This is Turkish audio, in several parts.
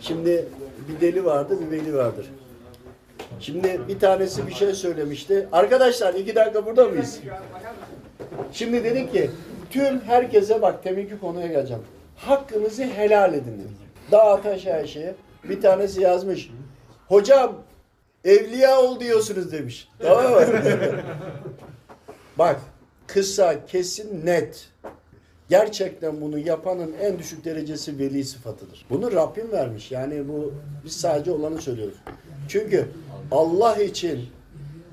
Şimdi bir deli vardı, bir veli vardır. Şimdi bir tanesi bir şey söylemişti. Arkadaşlar iki dakika burada mıyız? Şimdi dedik ki tüm herkese bak teminki konuya geleceğim. Hakkınızı helal edin dedik. Dağ taş her şeye. Bir tanesi yazmış. Hocam evliya ol diyorsunuz demiş. Tamam mı? bak kısa, kesin, net. Gerçekten bunu yapanın en düşük derecesi veli sıfatıdır. Bunu Rabbim vermiş. Yani bu biz sadece olanı söylüyoruz. Çünkü Allah için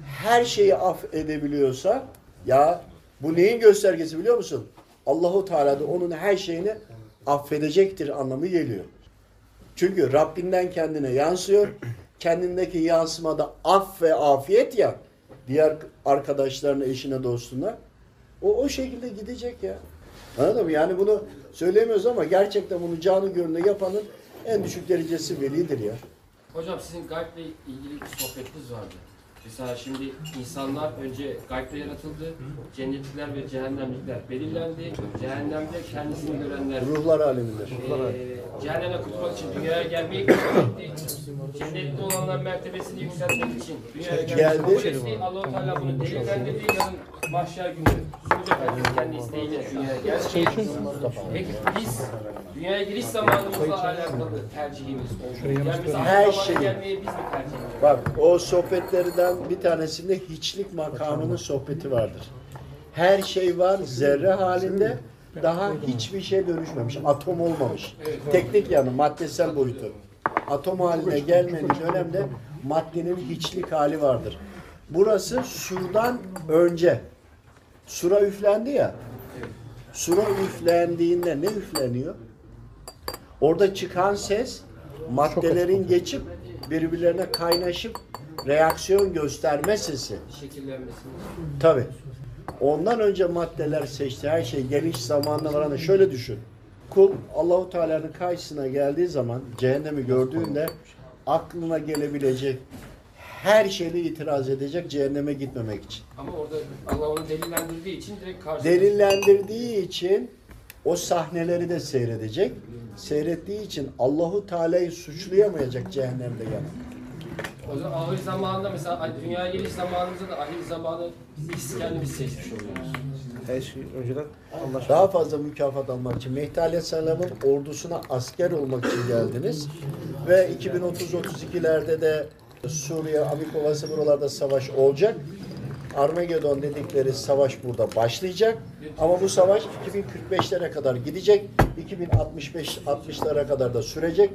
her şeyi af edebiliyorsa ya bu neyin göstergesi biliyor musun? Allahu Teala da onun her şeyini affedecektir anlamı geliyor. Çünkü Rabbinden kendine yansıyor. Kendindeki yansımada af ve afiyet ya diğer arkadaşlarına, eşine, dostuna. O o şekilde gidecek ya. Anladın mı? Yani bunu söylemiyoruz ama gerçekten bunu canı gönlüne yapanın en düşük derecesi velidir ya. Hocam sizin gayble ilgili bir sohbetiniz vardı. Mesela şimdi insanlar önce gayble yaratıldı. Cennetlikler ve cehennemlikler belirlendi. Cehennemde kendisini görenler Ruhlar alemindir. eee cehenneme kurtulmak için dünyaya gelmeyi kabul etti. Cennetli olanlar mertebesini yükseltmek için dünyaya gelmeyi Geldi. kabul. Allah-u Teala bunu delillendirdi. Yarın mahşer günü Suud Efendimiz kendi isteğiyle dünyaya gelecek. Peki biz dünyaya giriş zamanımızla alakalı tercihimiz oldu. Yani Her şeyi. gelmeyi biz mi tercih ediyoruz? Bak o sohbetlerden bir tanesinde hiçlik makamının sohbeti vardır. Her şey var zerre halinde daha hiçbir şey dönüşmemiş. Atom olmamış. Teknik yanı maddesel boyutu. Atom haline gelmenin dönemde maddenin hiçlik hali vardır. Burası surdan önce. Sura üflendi ya. Sura üflendiğinde ne üfleniyor? Orada çıkan ses maddelerin geçip birbirlerine kaynaşıp reaksiyon gösterme sesi. Şekillenmesini. Tabi. Ondan önce maddeler seçti. Her şey geniş zamanla varan. Şöyle düşün. Kul Allahu Teala'nın karşısına geldiği zaman cehennemi gördüğünde aklına gelebilecek her şeyle itiraz edecek cehenneme gitmemek için. Ama orada Allah onu delillendirdiği için direkt karşı. Delillendirdiği için o sahneleri de seyredecek. Seyrettiği için Allahu Teala'yı suçlayamayacak cehennemde yani. O zaman ahir zamanında mesela ay- dünyaya geliş zamanımızda da ahir zamanı biz kendimiz seçmiş oluyoruz. Her şey önceden anlaşıldı. Daha fazla mükafat almak için Mehdi Aleyhisselam'ın ordusuna asker olmak için geldiniz. Ve 2030-32'lerde de Suriye, Amikovası buralarda savaş olacak. Armagedon dedikleri savaş burada başlayacak. Ama bu savaş 2045'lere kadar gidecek. 2065-60'lara kadar da sürecek.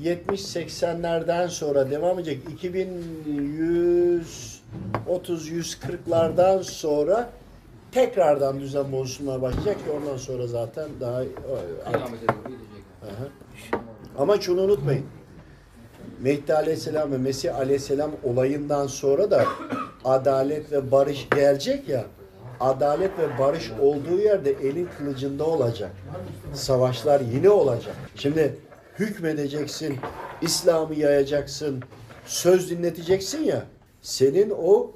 2070-80'lerden sonra devam edecek. 2130-140'lardan sonra tekrardan düzen bozulmaya başlayacak ki ondan sonra zaten daha artık. Aha. Ama şunu unutmayın. Mehdi Aleyhisselam ve Mesih Aleyhisselam olayından sonra da adalet ve barış gelecek ya. Adalet ve barış olduğu yerde elin kılıcında olacak. Savaşlar yine olacak. Şimdi hükmedeceksin, İslam'ı yayacaksın, söz dinleteceksin ya. Senin o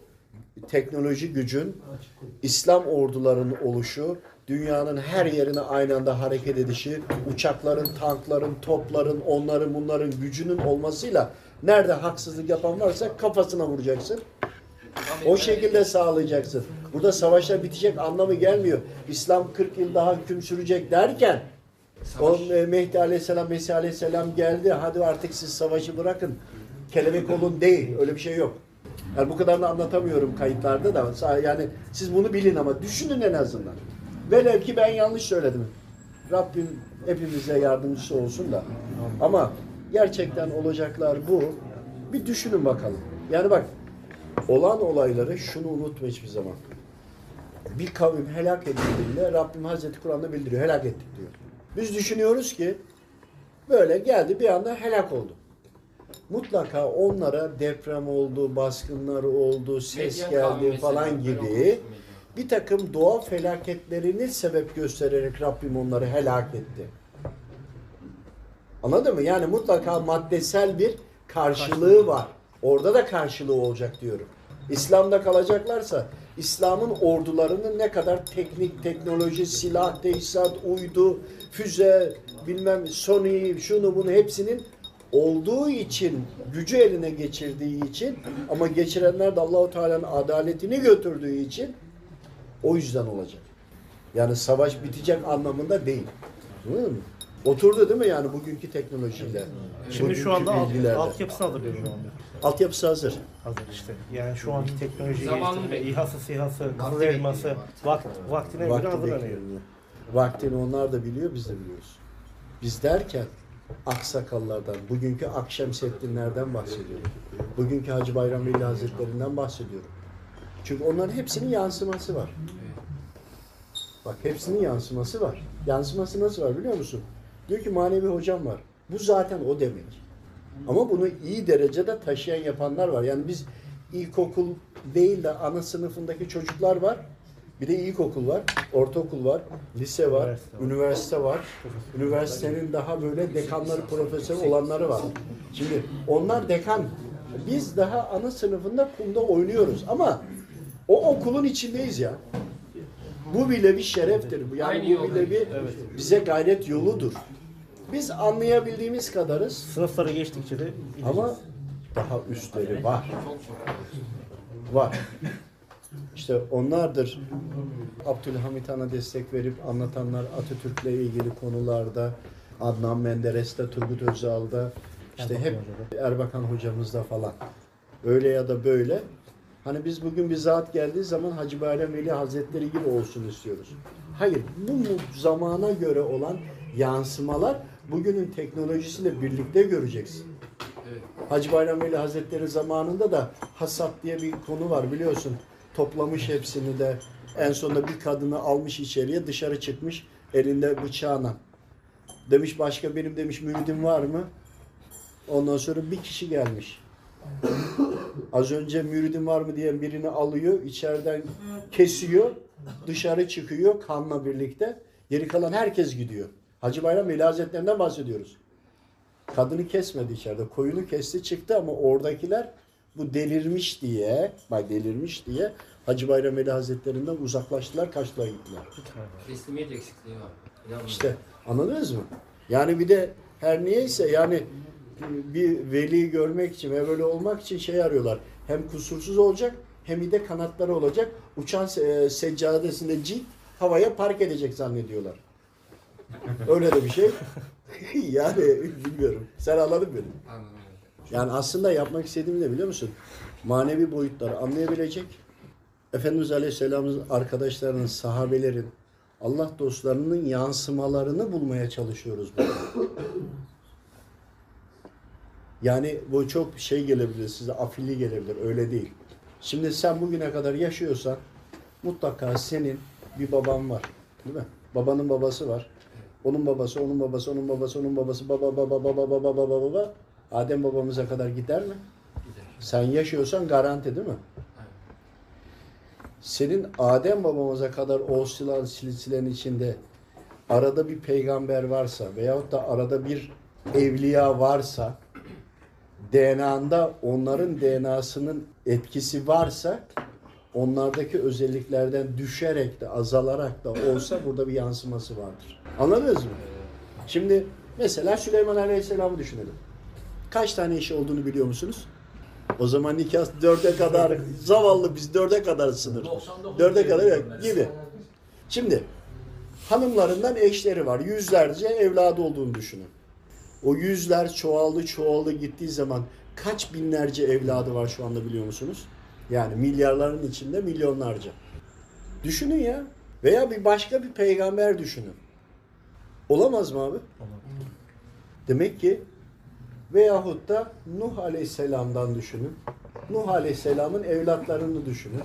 teknoloji gücün, İslam ordularının oluşu, dünyanın her yerine aynı anda hareket edişi, uçakların, tankların, topların, onların bunların gücünün olmasıyla nerede haksızlık yapan varsa kafasına vuracaksın. O şekilde sağlayacaksın. Burada savaşlar bitecek anlamı gelmiyor. İslam 40 yıl daha hüküm sürecek derken o e, Mehdi Aleyhisselam, Mesih Aleyhisselam geldi. Hadi artık siz savaşı bırakın. Kelebek olun değil. Öyle bir şey yok. Yani bu kadarını anlatamıyorum kayıtlarda da. Yani siz bunu bilin ama düşünün en azından. Velev ki ben yanlış söyledim. Rabbim hepimize yardımcısı olsun da. Ama gerçekten olacaklar bu. Bir düşünün bakalım. Yani bak olan olayları şunu unutma hiçbir zaman. Bir kavim helak edildiğinde Rabbim Hazreti Kur'an'da bildiriyor. Helak ettik diyor. Biz düşünüyoruz ki böyle geldi bir anda helak oldu. Mutlaka onlara deprem oldu, baskınlar oldu, ses Medyan geldi falan gibi olmuş bir takım doğa felaketlerini sebep göstererek Rabbim onları helak etti. Anladın mı? Yani mutlaka maddesel bir karşılığı var. Orada da karşılığı olacak diyorum. İslam'da kalacaklarsa İslam'ın ordularının ne kadar teknik, teknoloji, silah, tesisat, uydu, füze, bilmem Sony, şunu bunu hepsinin olduğu için, gücü eline geçirdiği için ama geçirenler de Allahu Teala'nın adaletini götürdüğü için o yüzden olacak. Yani savaş bitecek anlamında değil. Anladın mı? Oturdu değil mi yani bugünkü teknolojiyle? Şimdi bugünkü şu anda alt, bilgilerle. altyapısını hazırlıyor şu anda. Altyapısı hazır. Hazır işte. Yani şu anki teknoloji geliştirme. İHA'sı, SİHA'sı, kızıl elması, vakt, vaktine göre Vakti hazırlanıyor. bekliyor. Vaktini onlar da biliyor, biz de biliyoruz. Biz derken aksakallardan, bugünkü Akşemseddinlerden bahsediyorum. Bugünkü Hacı Bayram Veli Hazretlerinden bahsediyorum. Çünkü onların hepsinin yansıması var. Bak hepsinin yansıması var. Yansıması nasıl var biliyor musun? Diyor ki manevi hocam var. Bu zaten o demek. Ama bunu iyi derecede taşıyan yapanlar var. Yani biz ilkokul değil de ana sınıfındaki çocuklar var. Bir de ilkokul var, ortaokul var, lise var, Üniversite var. üniversite var. Üniversitenin daha böyle dekanları, profesör olanları var. Şimdi onlar dekan. Biz daha ana sınıfında kumda oynuyoruz ama o okulun içindeyiz ya. Bu bile bir şereftir. Yani bu bile bir bize gayret yoludur. Biz anlayabildiğimiz kadarız Sınıfları geçtikçe de ama daha üstleri var. Var. İşte onlardır Abdülhamit Han'a destek verip anlatanlar Atatürk'le ilgili konularda Adnan Menderes'te, Turgut Özal'da işte hep Erbakan hocamızda falan. Öyle ya da böyle. Hani biz bugün bir zat geldiği zaman Hacı Bayram Veli Hazretleri gibi olsun istiyoruz. Hayır, bu zamana göre olan yansımalar bugünün teknolojisiyle birlikte göreceksin. Hacı Bayram Veli Hazretleri zamanında da hasat diye bir konu var biliyorsun. Toplamış hepsini de en sonunda bir kadını almış içeriye dışarı çıkmış elinde bıçağına. Demiş başka benim demiş müridim var mı? Ondan sonra bir kişi gelmiş. Az önce müridim var mı diyen birini alıyor, içeriden kesiyor, dışarı çıkıyor kanla birlikte. Geri kalan herkes gidiyor. Hacı Bayram Veli Hazretlerinden bahsediyoruz. Kadını kesmedi içeride. Koyunu kesti çıktı ama oradakiler bu delirmiş diye, bak delirmiş diye Hacı Bayram Veli Hazretlerinden uzaklaştılar, kaçtılar gittiler. Teslimiyet eksikliği var. İnanın. İşte anladınız mı? Yani bir de her niyeyse yani bir veli görmek için ve böyle olmak için şey arıyorlar. Hem kusursuz olacak hem de kanatları olacak. Uçan se- seccadesinde cilt havaya park edecek zannediyorlar. Öyle de bir şey. yani bilmiyorum. Sen anladın beni. Anladım. Yani aslında yapmak istediğim ne biliyor musun? Manevi boyutları anlayabilecek. Efendimiz Aleyhisselam'ın arkadaşlarının, sahabelerin, Allah dostlarının yansımalarını bulmaya çalışıyoruz burada. Yani bu çok şey gelebilir, size afilli gelebilir. Öyle değil. Şimdi sen bugüne kadar yaşıyorsan mutlaka senin bir baban var. Değil mi? Babanın babası var. Onun babası, onun babası, onun babası, onun babası, baba, baba, baba, baba, baba, baba. Adem babamıza kadar gider mi? Gider. Sen yaşıyorsan garanti değil mi? Senin Adem babamıza kadar o silsilenin içinde arada bir peygamber varsa veyahut da arada bir evliya varsa DNA'nda onların DNA'sının etkisi varsa onlardaki özelliklerden düşerek de azalarak da olsa burada bir yansıması vardır. Anladınız mı? Şimdi mesela Süleyman Aleyhisselam'ı düşünelim. Kaç tane eşi olduğunu biliyor musunuz? O zaman nikah dörde kadar zavallı biz dörde kadar sınır. Dörde kadar gibi. Şimdi hanımlarından eşleri var. Yüzlerce evladı olduğunu düşünün. O yüzler çoğaldı çoğaldı gittiği zaman kaç binlerce evladı var şu anda biliyor musunuz? Yani milyarların içinde milyonlarca. Düşünün ya. Veya bir başka bir peygamber düşünün. Olamaz mı abi? Demek ki veyahut da Nuh Aleyhisselam'dan düşünün. Nuh Aleyhisselam'ın evlatlarını düşünün.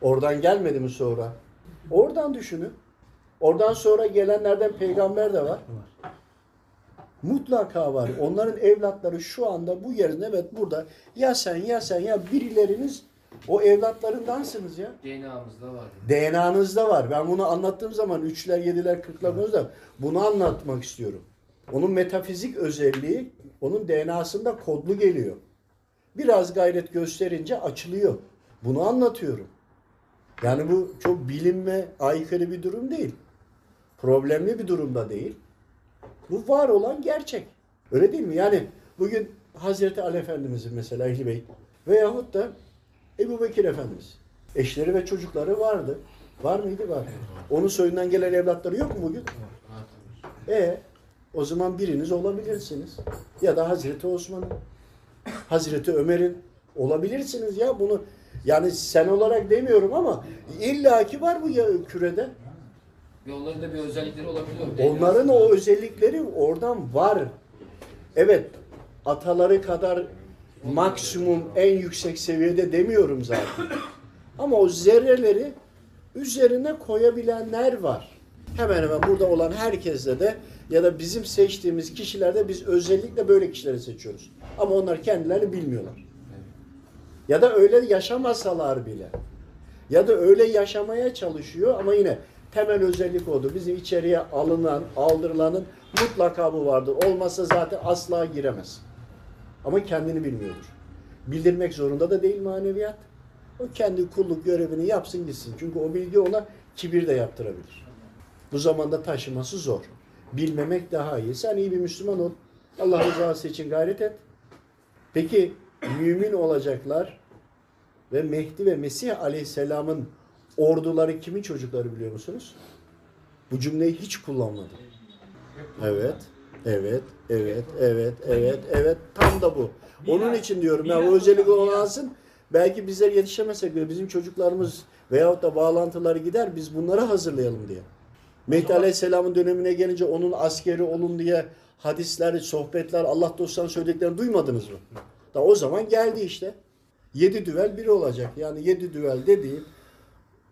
Oradan gelmedi mi sonra? Oradan düşünün. Oradan sonra gelenlerden peygamber de var. Mutlaka var. Onların evlatları şu anda bu yerin evet burada. Ya sen ya sen ya birileriniz o evlatlarındansınız ya. DNA'mızda var. DNA'nızda var. Ben bunu anlattığım zaman üçler, yediler, kırklar da bunu anlatmak istiyorum. Onun metafizik özelliği onun DNA'sında kodlu geliyor. Biraz gayret gösterince açılıyor. Bunu anlatıyorum. Yani bu çok bilinme aykırı bir durum değil. Problemli bir durumda değil. Bu var olan gerçek. Öyle değil mi? Yani bugün Hazreti Ali Efendimizin mesela Ehli Beyt veyahut da Ebu Bekir Efendimiz. Eşleri ve çocukları vardı. Var mıydı? Var. Onun soyundan gelen evlatları yok mu bugün? E o zaman biriniz olabilirsiniz. Ya da Hazreti Osman'ın, Hazreti Ömer'in olabilirsiniz ya bunu. Yani sen olarak demiyorum ama illaki var bu ya kürede. Ve onların da bir özellikleri olabiliyor. Onların o özellikleri oradan var. Evet, ataları kadar maksimum en yüksek seviyede demiyorum zaten. Ama o zerreleri üzerine koyabilenler var. Hemen hemen burada olan herkeste de ya da bizim seçtiğimiz kişilerde biz özellikle böyle kişileri seçiyoruz. Ama onlar kendilerini bilmiyorlar. Ya da öyle yaşamasalar bile. Ya da öyle yaşamaya çalışıyor ama yine temel özellik oldu. Bizim içeriye alınan, aldırılanın mutlaka bu vardır. Olmazsa zaten asla giremez. Ama kendini bilmiyordur. Bildirmek zorunda da değil maneviyat. O kendi kulluk görevini yapsın gitsin. Çünkü o bilgi ona kibir de yaptırabilir. Bu zamanda taşıması zor. Bilmemek daha iyi. Sen iyi bir Müslüman ol. Allah rızası için gayret et. Peki mümin olacaklar ve Mehdi ve Mesih Aleyhisselam'ın orduları kimin çocukları biliyor musunuz? Bu cümleyi hiç kullanmadım. Evet, evet, evet, evet, evet, evet. Tam da bu. Onun için diyorum ya o özellik olansın. Belki bizler yetişemesek bile bizim çocuklarımız veyahut da bağlantıları gider biz bunları hazırlayalım diye. Mehdi Aleyhisselam'ın dönemine gelince onun askeri olun diye hadisler, sohbetler, Allah dostlarının söylediklerini duymadınız mı? Da o zaman geldi işte. Yedi düvel biri olacak. Yani yedi düvel dediğim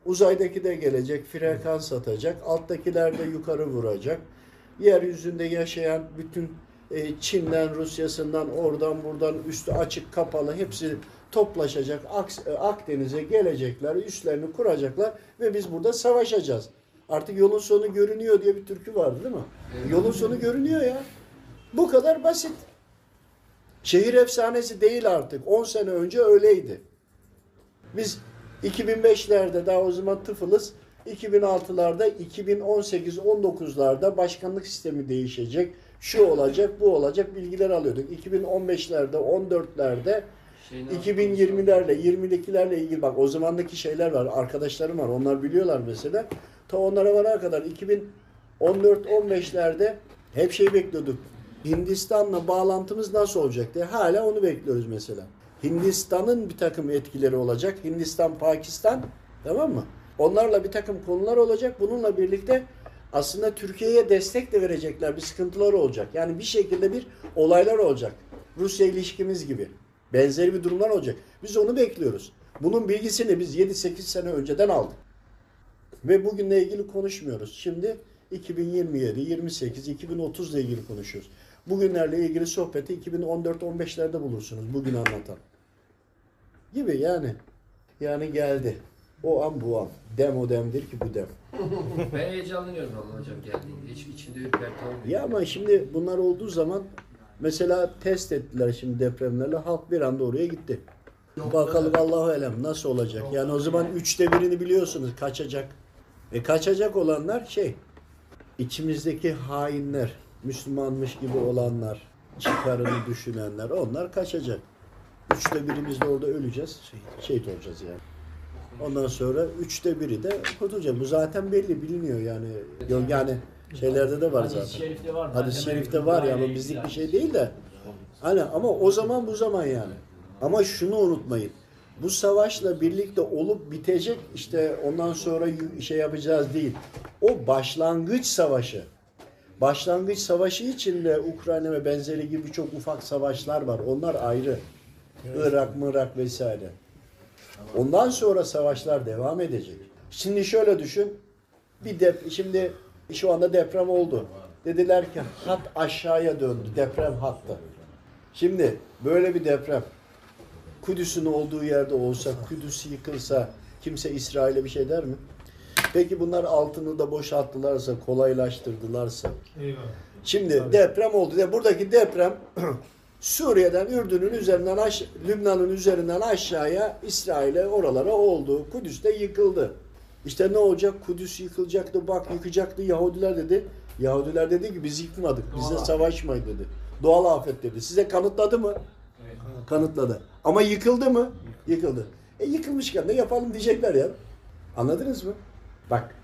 uzaydaki de gelecek, frekans atacak, alttakiler de yukarı vuracak. Yeryüzünde yaşayan bütün Çin'den, Rusya'sından, oradan buradan üstü açık, kapalı hepsi toplaşacak. E, Akdeniz'e gelecekler, üslerini kuracaklar ve biz burada savaşacağız. Artık yolun sonu görünüyor diye bir türkü vardı değil mi? Yolun sonu görünüyor ya. Bu kadar basit. Şehir efsanesi değil artık. 10 sene önce öyleydi. Biz 2005'lerde daha o zaman tıfılız. 2006'larda, 2018-19'larda başkanlık sistemi değişecek. Şu olacak, bu olacak bilgiler alıyorduk. 2015'lerde, 14'lerde, Şeyin 2020'lerle, 20'dekilerle ilgili bak o zamandaki şeyler var. Arkadaşlarım var. Onlar biliyorlar mesela. Ta onlara varana kadar 2014-15'lerde hep şey bekliyorduk. Hindistan'la bağlantımız nasıl olacak diye. Hala onu bekliyoruz mesela. Hindistan'ın bir takım etkileri olacak. Hindistan, Pakistan tamam mı? Onlarla bir takım konular olacak. Bununla birlikte aslında Türkiye'ye destek de verecekler. Bir sıkıntılar olacak. Yani bir şekilde bir olaylar olacak. Rusya ilişkimiz gibi. Benzeri bir durumlar olacak. Biz onu bekliyoruz. Bunun bilgisini biz 7-8 sene önceden aldık. Ve bugünle ilgili konuşmuyoruz. Şimdi 2027, 28, 2030 ile ilgili konuşuyoruz. Bugünlerle ilgili sohbeti 2014-15'lerde bulursunuz. Bugün anlatan. Gibi yani. Yani geldi. O an bu an. Dem o demdir ki bu dem. Ben heyecanlanıyorum ama hocam geldiğinde. Hiç içimde ürperti olmuyor. Ya ama şimdi bunlar olduğu zaman mesela test ettiler şimdi depremlerle halk bir anda oraya gitti. Bakalım Allahu alem nasıl olacak? Yani o zaman üçte birini biliyorsunuz kaçacak. E kaçacak olanlar şey içimizdeki hainler, Müslümanmış gibi olanlar, çıkarını düşünenler onlar kaçacak. Üçte birimiz de orada öleceğiz. Şehit olacağız yani. Ondan sonra üçte biri de kurtulacak. Bu zaten belli biliniyor yani. Yok yani şeylerde de var Hadis-i zaten. şerifte var. Hadis-i şerifte var ya ama Gayet bizlik bir yani. şey değil de. Hani ama o zaman bu zaman yani. Ama şunu unutmayın. Bu savaşla birlikte olup bitecek işte ondan sonra şey yapacağız değil. O başlangıç savaşı. Başlangıç savaşı içinde Ukrayna ve benzeri gibi birçok ufak savaşlar var. Onlar ayrı. Irak, Mırak vesaire. Ondan sonra savaşlar devam edecek. Şimdi şöyle düşün. Bir dep şimdi şu anda deprem oldu. Dediler ki hat aşağıya döndü. Deprem hattı. Şimdi böyle bir deprem Kudüs'ün olduğu yerde olsa, Kudüs yıkılsa kimse İsrail'e bir şey der mi? Peki bunlar altını da boşalttılarsa, kolaylaştırdılarsa. Eyvallah. Şimdi deprem oldu. Buradaki deprem Suriye'den, Ürdün'ün üzerinden, Lübnan'ın üzerinden aşağıya İsrail'e oralara oldu. Kudüs de yıkıldı. İşte ne olacak? Kudüs yıkılacaktı, bak yıkacaktı. Yahudiler dedi. Yahudiler dedi ki biz yıkmadık, Doğal savaşmayın dedi. Doğal afet dedi. Size kanıtladı mı? Evet. Kanıtladı. Ama yıkıldı mı? Yıkıldı. E yıkılmışken de yapalım diyecekler ya. Anladınız mı? Bak,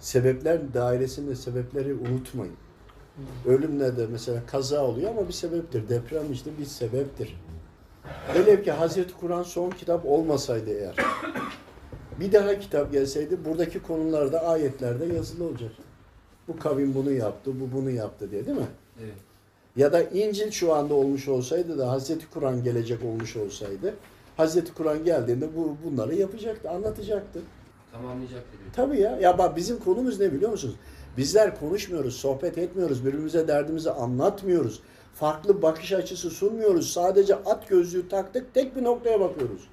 sebepler dairesinde sebepleri unutmayın. Ölümle de mesela kaza oluyor ama bir sebeptir. Deprem işte bir sebeptir. Velev ki Hazreti Kur'an son kitap olmasaydı eğer, bir daha kitap gelseydi buradaki konularda ayetlerde yazılı olacak. Bu kavim bunu yaptı, bu bunu yaptı diye değil mi? Evet. Ya da İncil şu anda olmuş olsaydı da Hazreti Kur'an gelecek olmuş olsaydı, Hazreti Kur'an geldiğinde bu bunları yapacaktı, anlatacaktı. Tamamlayacak diyor. Tabii ya. Ya bak bizim konumuz ne biliyor musunuz? Bizler konuşmuyoruz, sohbet etmiyoruz, birbirimize derdimizi anlatmıyoruz. Farklı bakış açısı sunmuyoruz. Sadece at gözlüğü taktık, tek bir noktaya bakıyoruz.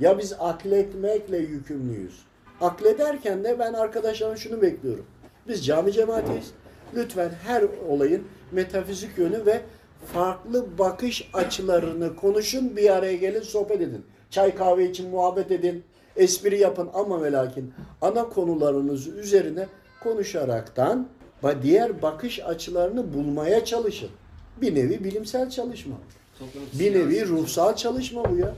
Ya biz akletmekle yükümlüyüz. Aklederken de ben arkadaşlarım şunu bekliyorum. Biz cami cemaatiyiz. Lütfen her olayın metafizik yönü ve farklı bakış açılarını konuşun, bir araya gelin, sohbet edin. Çay kahve için muhabbet edin, espri yapın ama ve lakin ana konularınız üzerine konuşaraktan diğer bakış açılarını bulmaya çalışın. Bir nevi bilimsel çalışma. Bir nevi ruhsal çalışma bu ya.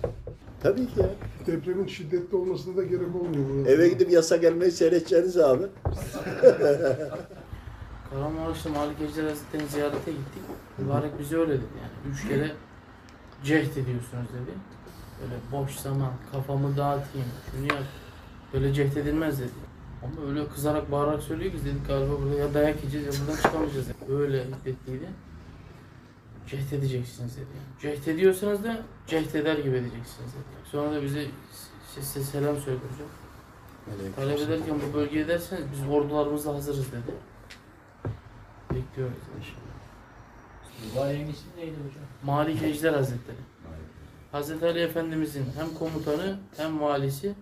Tabii ki ya. Depremin şiddetli olmasına da gerek olmuyor. burada. Eve gidip yasa gelmeyi seyredeceğiniz abi. Kahramanmaraş'ta Malik Ejder Hazretleri'ni ziyarete gittik. Mübarek bize öyle dedi yani. Üç kere cehd ediyorsunuz dedi. Böyle boş zaman, kafamı dağıtayım, şunu yap. Böyle cehd edilmez dedi. Ama öyle kızarak bağırarak söylüyor ki dedik galiba burada ya dayak yiyeceğiz ya buradan çıkamayacağız dedi. Öyle hiddetliydi. Cehd edeceksiniz dedi. Yani. Cehd ediyorsanız da cehd eder gibi edeceksiniz dedi. Sonra da bize size selam söyledi hocam. Talep ederken bu bölgeye derseniz biz ordularımızla hazırız dedi. Bekliyoruz inşallah. Mübareğin ismi neydi hocam? Malik Ejder Hazretleri. Hazreti Ali Efendimizin hem komutanı hem valisi,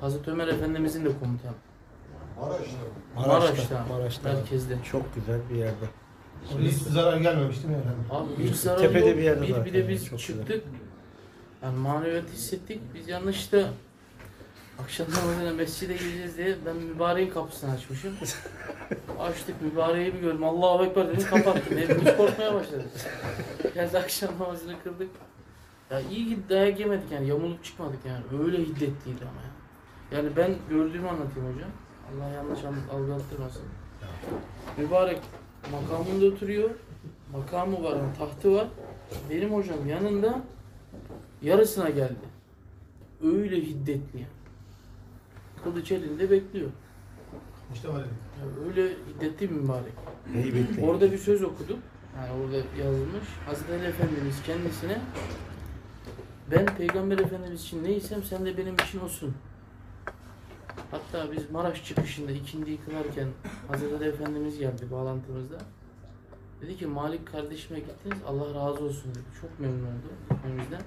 Hazreti Ömer Efendimizin de komutanı. Maraş'ta, Maraş'ta. merkezde. Çok güzel bir yerde. Hiç zarar gelmemiş değil mi efendim? Abi hiç zarar Tepede yok. bir yerde bir, zaten bir de biz çok güzel. çıktık. Yani maneviyat hissettik. Biz yanlışta akşam namazına mescide gireceğiz diye ben mübareğin kapısını açmışım. Açtık mübareği bir gördüm. Allahu Ekber dedim kapattım. Hepimiz korkmaya başladık. Yani akşam namazını kıldık. Ya iyi ki dayak yemedik yani yamulup çıkmadık yani. Öyle hiddetliydi ama ya. Yani ben gördüğümü anlatayım hocam. Allah yanlış al- algılattırmasın. Mübarek makamında oturuyor. Makamı var, yani tahtı var. Benim hocam yanında yarısına geldi. Öyle hiddetli. yani. Kılıç elinde bekliyor. İşte var. Ya öyle hiddetli bir mübarek. Heybetli. Orada bir söz okudum. Yani orada yazılmış. Hazreti Ali Efendimiz kendisine ben Peygamber Efendimiz için neysem sen de benim için olsun. Hatta biz Maraş çıkışında ikindiyi kılarken Hazreti Efendimiz geldi bağlantımızda. Dedi ki Malik kardeşime gittiniz Allah razı olsun dedi. Çok memnun oldu gitmemizden.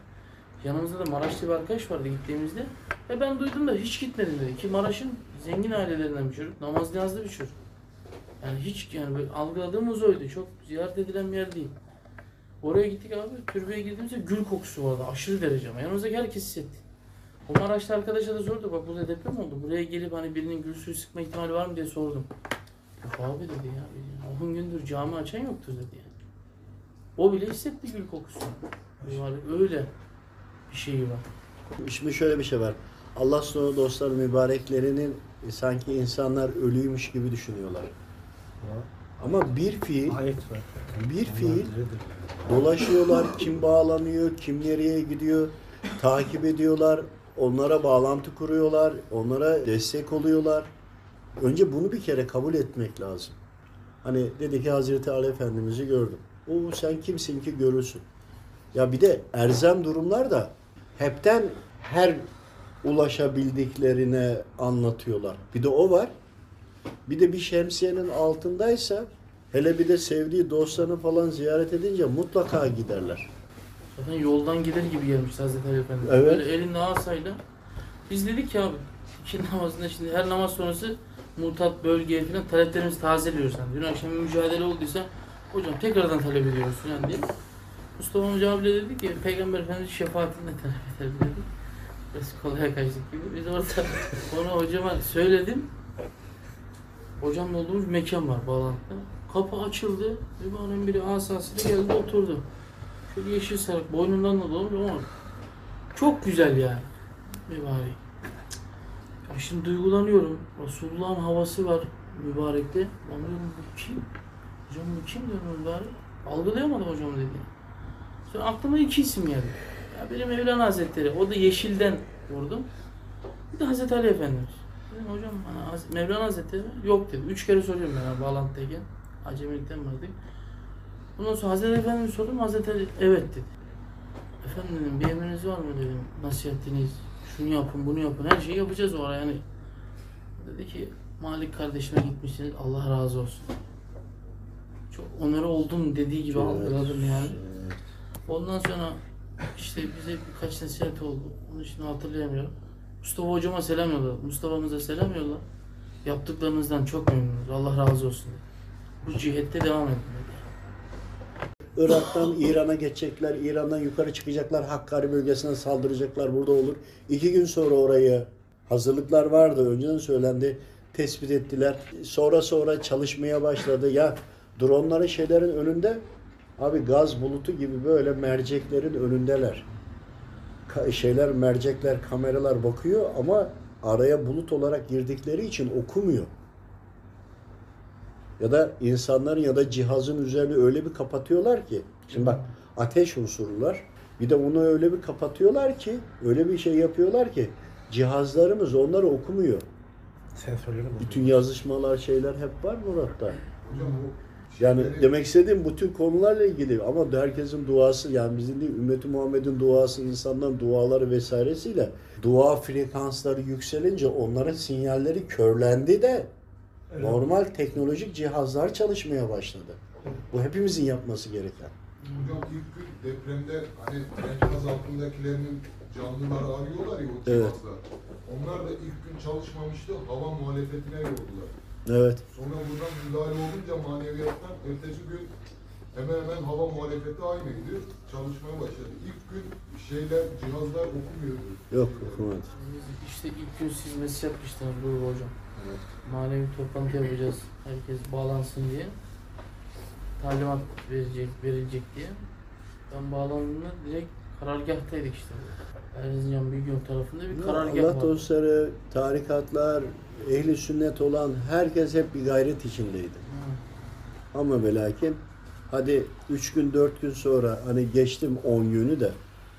Yanımızda da Maraşlı bir arkadaş vardı gittiğimizde. Ve ben duydum da hiç gitmedim dedi. Ki Maraş'ın zengin ailelerinden bir çocuk. Namaz niyazlı bir çocuk. Yani hiç yani böyle algıladığımız oydu. Çok ziyaret edilen bir yer değil. Oraya gittik abi. Türbeye girdiğimizde gül kokusu vardı. Aşırı derece ama. Yanımızdaki herkes hissetti. O Maraşlı arkadaşa da sorduk. Bak burada deprem oldu. Buraya gelip hani birinin gül suyu sıkma ihtimali var mı diye sordum. Yok abi dedi ya. 10 gündür cami açan yoktur dedi yani. O bile hissetti gül kokusunu. Mübarek öyle bir şeyi var. Şimdi şöyle bir şey var. Allah sonra dostlar mübareklerinin e, sanki insanlar ölüymüş gibi düşünüyorlar. Ama bir fiil, Ayet var. bir fiil dolaşıyorlar. Kim bağlanıyor, kim nereye gidiyor, takip ediyorlar. Onlara bağlantı kuruyorlar, onlara destek oluyorlar. Önce bunu bir kere kabul etmek lazım. Hani dedi ki Hazreti Ali Efendimiz'i gördüm. O sen kimsin ki görürsün. Ya bir de erzem durumlar da hepten her ulaşabildiklerine anlatıyorlar. Bir de o var. Bir de bir şemsiyenin altındaysa hele bir de sevdiği dostlarını falan ziyaret edince mutlaka giderler. Zaten yoldan gider gibi gelmiş Hazreti Ali Efendimiz. Evet. Böyle elinde asayla. Biz dedik ki abi iki namazında şimdi her namaz sonrası mutat bölgeye falan taleplerimizi tazeliyoruz. Yani dün akşam bir mücadele olduysa hocam tekrardan talep ediyoruz falan diye. Mustafa Hoca abi de dedi ki Peygamber Efendimiz şefaatinde tarif eder dedi. Biraz kolaya kaçtık gibi. Biz orada onu hocama söyledim. Hocamla olduğumuz mekan var bağlantıda. Kapı açıldı. Mübarek biri asasıyla geldi oturdu. Şöyle yeşil sarık boynundan da dolmuş ama çok güzel yani. Mübarek. Ya şimdi duygulanıyorum. Resulullah'ın havası var mübarekte. Lan diyorum bu kim? Hocam bu kim diyorum mübarek. Algılayamadım hocam dedi. Sonra aklıma iki isim geldi. Ya benim Mevlana Hazretleri. O da yeşilden vurdum. Bir de Hazreti Ali Efendimiz. Dedim hocam Mevlana Hazretleri yok dedi. Üç kere soruyorum ben yani bağlantıdayken. Acemilikten vardık. Ondan sonra Hazreti Efendimiz sordum. Hazreti Ali evet dedi. Efendim dedim bir emriniz var mı dedim. Nasihatiniz. Şunu yapın bunu yapın. Her şeyi yapacağız o ara yani. Dedi ki Malik kardeşime gitmişsiniz. Allah razı olsun. Çok onarı oldum dediği gibi algıladım yani. Ondan sonra işte bize birkaç nasihat oldu. Onu şimdi hatırlayamıyorum. Mustafa hocama selam yolladı. Mustafa'mıza selam yolla. Yaptıklarınızdan çok memnunuz. Allah razı olsun. Bu cihette devam edin. Irak'tan İran'a geçecekler, İran'dan yukarı çıkacaklar, Hakkari bölgesine saldıracaklar, burada olur. İki gün sonra orayı hazırlıklar vardı, önceden söylendi, tespit ettiler. Sonra sonra çalışmaya başladı. Ya dronların şeylerin önünde, abi gaz bulutu gibi böyle merceklerin önündeler. Ka- şeyler, mercekler, kameralar bakıyor ama araya bulut olarak girdikleri için okumuyor. Ya da insanların ya da cihazın üzerini öyle bir kapatıyorlar ki. Şimdi bak ateş unsurlar. Bir de onu öyle bir kapatıyorlar ki, öyle bir şey yapıyorlar ki cihazlarımız onları okumuyor. Sensörleri. Bütün yazışmalar şeyler hep var Murat'ta. Bu Yani demek istediğim bütün konularla ilgili ama herkesin duası yani bizim değil ümmeti Muhammed'in duası insanların duaları vesairesiyle dua frekansları yükselince onların sinyalleri körlendi de normal teknolojik cihazlar çalışmaya başladı. Bu hepimizin yapması gereken. Hocam ilk gün depremde hani enkaz altındakilerinin canlıları arıyorlar ya o Evet. cihazlar. Onlar da ilk gün çalışmamıştı. Hava muhalefetine yordular. Evet. Sonra buradan müdahale olunca maneviyattan ertesi gün hemen hemen hava muhalefeti aynıydı. Çalışmaya başladı. İlk gün şeyler, cihazlar okumuyordu. Yok okumadı. İşte ilk gün siz mesaj yapmıştınız Ruh Hocam. Manevi toplantı yapacağız. Herkes bağlansın diye. Talimat verecek, verilecek diye. Ben bağlandığımda direkt karargahtaydık işte. Erzincan Büyükgöl tarafında bir karargah Allah var. dostları, tarikatlar, ehli sünnet olan herkes hep bir gayret içindeydi. Hı. Ama ve lakin hadi 3 gün 4 gün sonra hani geçtim 10 günü de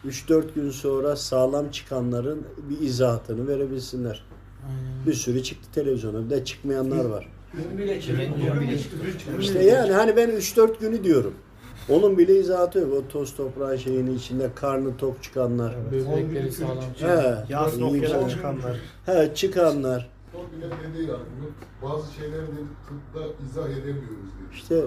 3-4 gün sonra sağlam çıkanların bir izahatını verebilsinler. Aynen. Bir sürü çıktı televizyona. Bir de çıkmayanlar var. Dün bile çıktı. İşte yani hani ben 3-4 günü diyorum. Onun bile izahatı yok. O toz toprağın şeyinin içinde karnı tok çıkanlar. Böbrekleri sağlam. He, Yağsın okuyarak çıkanlar. He, çıkanlar. Dedi yani bunu bazı şeyleri tıpta izah edemiyoruz dedi. İşte.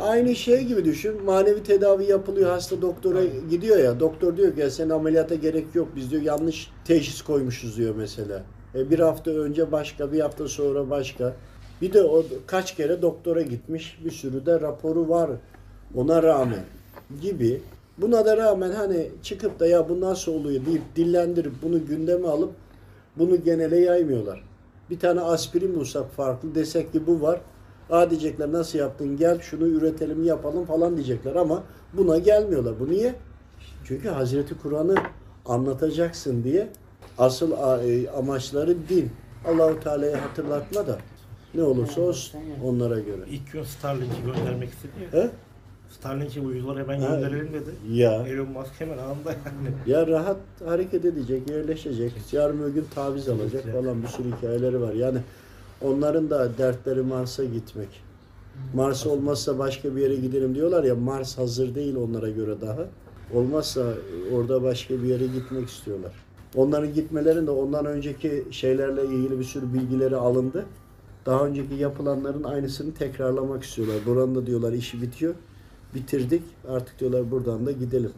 Aynı şey gibi düşün. Manevi tedavi yapılıyor. Hasta doktora gidiyor ya. Doktor diyor ki "Ya senin ameliyata gerek yok. Biz diyor yanlış teşhis koymuşuz diyor mesela. E, bir hafta önce başka, bir hafta sonra başka. Bir de o kaç kere doktora gitmiş. Bir sürü de raporu var. Ona rağmen gibi. Buna da rağmen hani çıkıp da ya bu nasıl oluyor deyip dillendirip bunu gündeme alıp bunu genele yaymıyorlar. Bir tane aspirin bulsak farklı desek ki bu var. Aa diyecekler nasıl yaptın gel şunu üretelim yapalım falan diyecekler ama buna gelmiyorlar. Bu niye? Çünkü Hazreti Kur'an'ı anlatacaksın diye asıl e, amaçları din. Allahu Teala'yı hatırlatma da ne olursa olsun onlara göre. İlk gün Starlink'i göndermek istedi ya. He? Starlink'i uyduları hemen Ha. gönderelim dedi. Ya Elon Musk hemen anında yani. ya rahat hareket edecek, yerleşecek, yarın öbür gün taviz alacak falan bir sürü hikayeleri var. Yani onların da dertleri Mars'a gitmek. Mars olmazsa başka bir yere gidelim diyorlar ya Mars hazır değil onlara göre daha. Olmazsa orada başka bir yere gitmek istiyorlar. Onların gitmelerinde ondan önceki şeylerle ilgili bir sürü bilgileri alındı. Daha önceki yapılanların aynısını tekrarlamak istiyorlar. Buranın da diyorlar işi bitiyor. Bitirdik. Artık diyorlar buradan da gidelim.